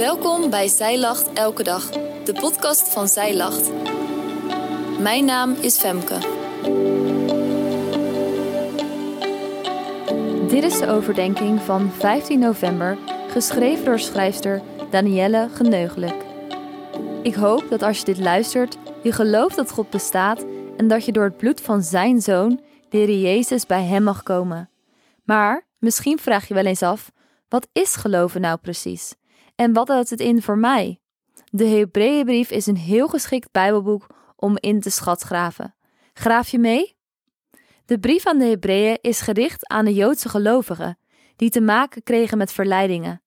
Welkom bij Zij Lacht Elke Dag, de podcast van Zij Lacht. Mijn naam is Femke. Dit is de overdenking van 15 november, geschreven door schrijfster Danielle Geneugelijk. Ik hoop dat als je dit luistert, je gelooft dat God bestaat en dat je door het bloed van zijn zoon, de Heer Jezus, bij hem mag komen. Maar misschien vraag je wel eens af: wat is geloven nou precies? En wat houdt het in voor mij? De Hebreeënbrief is een heel geschikt Bijbelboek om in te schatgraven. Graaf je mee? De brief aan de Hebreeën is gericht aan de Joodse gelovigen, die te maken kregen met verleidingen.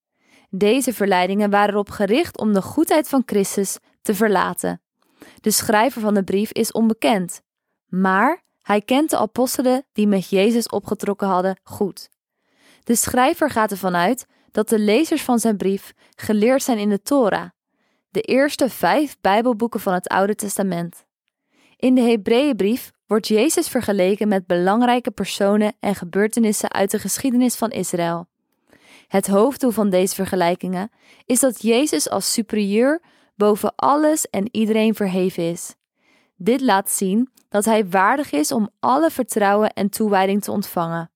Deze verleidingen waren erop gericht om de goedheid van Christus te verlaten. De schrijver van de brief is onbekend, maar hij kent de apostelen die met Jezus opgetrokken hadden goed. De schrijver gaat ervan uit dat de lezers van zijn brief geleerd zijn in de Torah, de eerste vijf Bijbelboeken van het Oude Testament. In de Hebreeënbrief wordt Jezus vergeleken met belangrijke personen en gebeurtenissen uit de geschiedenis van Israël. Het hoofddoel van deze vergelijkingen is dat Jezus als superieur boven alles en iedereen verheven is. Dit laat zien dat hij waardig is om alle vertrouwen en toewijding te ontvangen.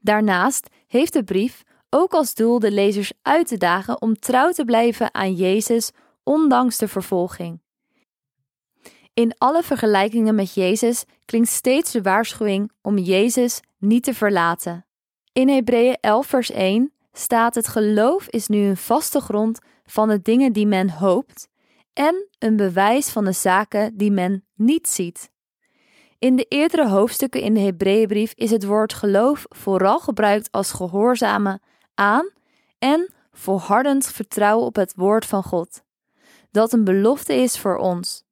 Daarnaast heeft de brief ook als doel de lezers uit te dagen om trouw te blijven aan Jezus ondanks de vervolging. In alle vergelijkingen met Jezus klinkt steeds de waarschuwing om Jezus niet te verlaten. In Hebreeën 11 vers 1 staat het geloof is nu een vaste grond van de dingen die men hoopt en een bewijs van de zaken die men niet ziet. In de eerdere hoofdstukken in de Hebreeënbrief is het woord geloof vooral gebruikt als gehoorzamen aan en volhardend vertrouwen op het woord van God, dat een belofte is voor ons.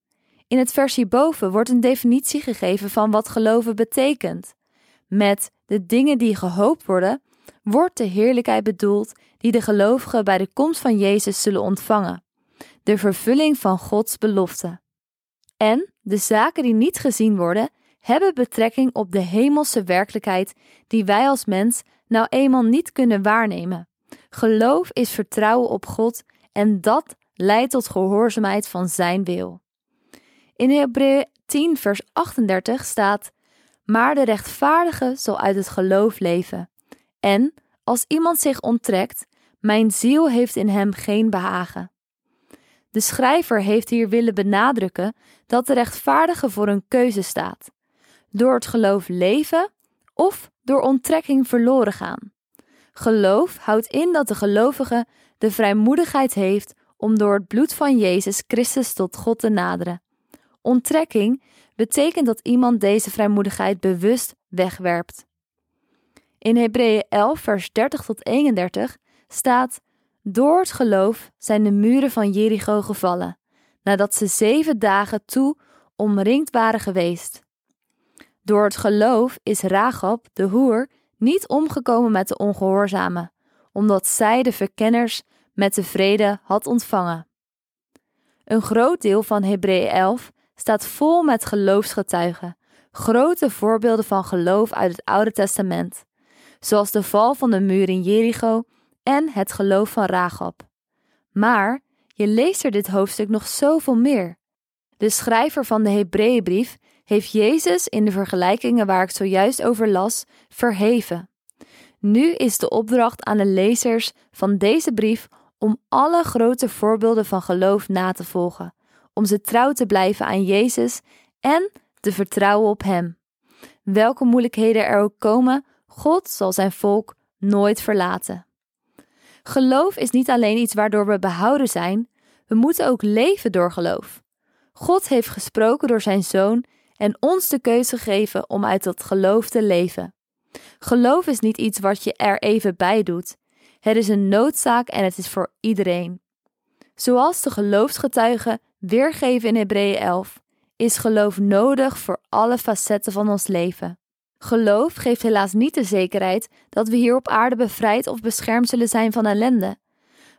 In het vers hierboven wordt een definitie gegeven van wat geloven betekent. Met de dingen die gehoopt worden, wordt de heerlijkheid bedoeld die de gelovigen bij de komst van Jezus zullen ontvangen, de vervulling van Gods belofte. En de zaken die niet gezien worden, hebben betrekking op de hemelse werkelijkheid die wij als mens nou eenmaal niet kunnen waarnemen. Geloof is vertrouwen op God en dat leidt tot gehoorzaamheid van Zijn wil. In Hebreeën 10, vers 38 staat: Maar de rechtvaardige zal uit het geloof leven. En als iemand zich onttrekt, mijn ziel heeft in hem geen behagen. De schrijver heeft hier willen benadrukken dat de rechtvaardige voor een keuze staat: door het geloof leven of door onttrekking verloren gaan. Geloof houdt in dat de gelovige de vrijmoedigheid heeft om door het bloed van Jezus Christus tot God te naderen. Onttrekking betekent dat iemand deze vrijmoedigheid bewust wegwerpt. In Hebreeën 11, vers 30 tot 31 staat: Door het geloof zijn de muren van Jericho gevallen, nadat ze zeven dagen toe omringd waren geweest. Door het geloof is Ragab, de hoer, niet omgekomen met de ongehoorzamen, omdat zij de verkenners met tevreden had ontvangen. Een groot deel van Hebreeën 11 staat vol met geloofsgetuigen, grote voorbeelden van geloof uit het Oude Testament, zoals de val van de muur in Jericho en het geloof van Ragab. Maar je leest er dit hoofdstuk nog zoveel meer. De schrijver van de Hebreeënbrief heeft Jezus in de vergelijkingen waar ik zojuist over las verheven. Nu is de opdracht aan de lezers van deze brief om alle grote voorbeelden van geloof na te volgen, om ze trouw te blijven aan Jezus en te vertrouwen op Hem. Welke moeilijkheden er ook komen, God zal zijn volk nooit verlaten. Geloof is niet alleen iets waardoor we behouden zijn, we moeten ook leven door geloof. God heeft gesproken door zijn zoon en ons de keuze geven om uit dat geloof te leven. Geloof is niet iets wat je er even bij doet. Het is een noodzaak en het is voor iedereen. Zoals de geloofsgetuigen weergeven in Hebreeën 11, is geloof nodig voor alle facetten van ons leven. Geloof geeft helaas niet de zekerheid dat we hier op aarde bevrijd of beschermd zullen zijn van ellende.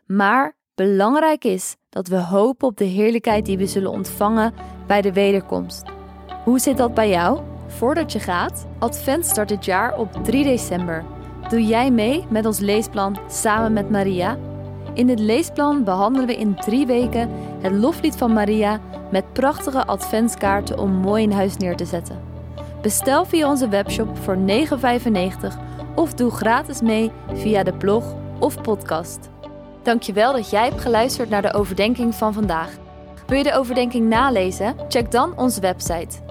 Maar belangrijk is dat we hopen op de heerlijkheid die we zullen ontvangen bij de wederkomst. Hoe zit dat bij jou? Voordat je gaat, Advent start dit jaar op 3 december. Doe jij mee met ons leesplan samen met Maria? In dit leesplan behandelen we in drie weken het loflied van Maria met prachtige adventskaarten om mooi in huis neer te zetten. Bestel via onze webshop voor 9,95 of doe gratis mee via de blog of podcast. Dankjewel dat jij hebt geluisterd naar de overdenking van vandaag. Wil je de overdenking nalezen? Check dan onze website.